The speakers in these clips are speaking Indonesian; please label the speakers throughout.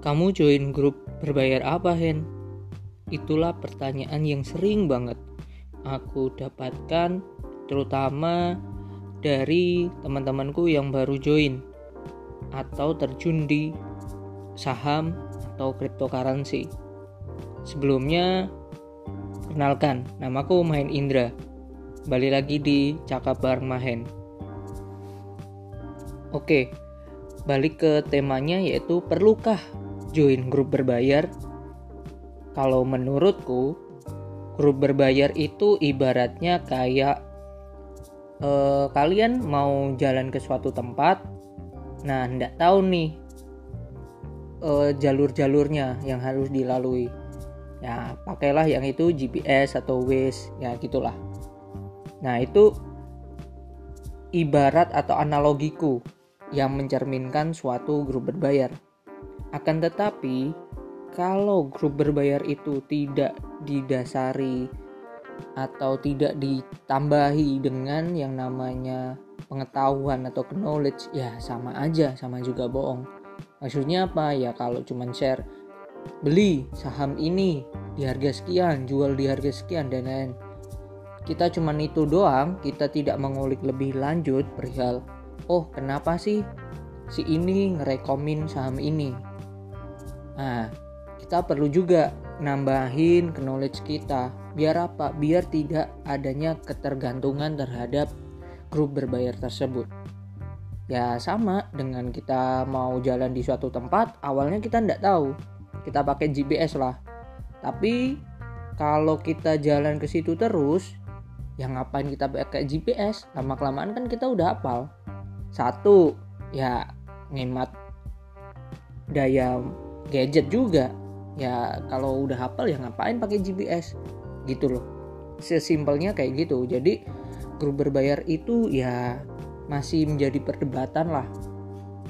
Speaker 1: Kamu join grup berbayar apa, Hen? Itulah pertanyaan yang sering banget aku dapatkan terutama dari teman-temanku yang baru join atau terjun di saham atau cryptocurrency. Sebelumnya, kenalkan, namaku Mahen Indra. Balik lagi di Cakap Bareng Mahen. Oke, balik ke temanya yaitu perlukah join grup berbayar? Kalau menurutku, grup berbayar itu ibaratnya kayak eh, kalian mau jalan ke suatu tempat, nah ndak tahu nih eh, jalur-jalurnya yang harus dilalui. Ya, pakailah yang itu GPS atau Waze, ya gitulah. Nah, itu ibarat atau analogiku yang mencerminkan suatu grup berbayar. Akan tetapi, kalau grup berbayar itu tidak didasari atau tidak ditambahi dengan yang namanya pengetahuan atau knowledge, ya sama aja, sama juga bohong. Maksudnya apa? Ya kalau cuman share beli saham ini di harga sekian, jual di harga sekian dan lain. Kita cuman itu doang, kita tidak mengulik lebih lanjut perihal oh kenapa sih si ini ngerekomin saham ini nah kita perlu juga nambahin knowledge kita. Biar apa? Biar tidak adanya ketergantungan terhadap grup berbayar tersebut. Ya sama dengan kita mau jalan di suatu tempat awalnya kita tidak tahu. Kita pakai GPS lah. Tapi kalau kita jalan ke situ terus yang ngapain kita pakai GPS lama kelamaan kan kita udah hafal. Satu ya ngemat daya gadget juga. Ya kalau udah hafal ya ngapain pakai GPS gitu loh. Sesimpelnya kayak gitu. Jadi grup berbayar itu ya masih menjadi perdebatan lah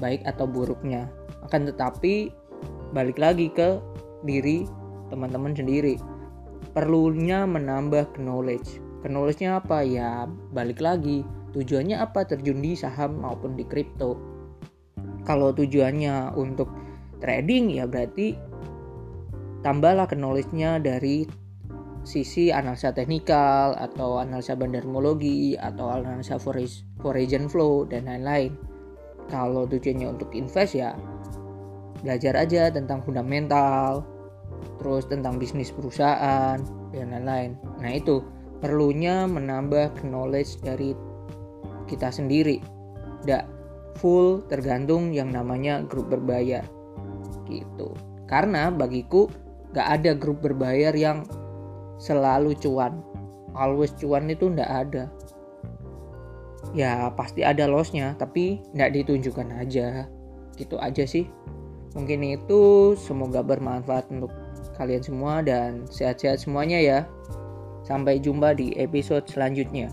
Speaker 1: baik atau buruknya. Akan tetapi balik lagi ke diri teman-teman sendiri. Perlunya menambah knowledge. Knowledge-nya apa? Ya balik lagi. Tujuannya apa? Terjun di saham maupun di kripto. Kalau tujuannya untuk trading ya berarti tambahlah knowledge-nya dari sisi analisa teknikal atau analisa bandarmologi atau analisa foreign flow dan lain-lain. Kalau tujuannya untuk invest ya belajar aja tentang fundamental, terus tentang bisnis perusahaan dan lain-lain. Nah itu perlunya menambah knowledge dari kita sendiri tidak full tergantung yang namanya grup berbayar gitu. Karena bagiku gak ada grup berbayar yang selalu cuan. Always cuan itu ndak ada. Ya pasti ada lossnya tapi ndak ditunjukkan aja. Gitu aja sih. Mungkin itu semoga bermanfaat untuk kalian semua dan sehat-sehat semuanya ya. Sampai jumpa di episode selanjutnya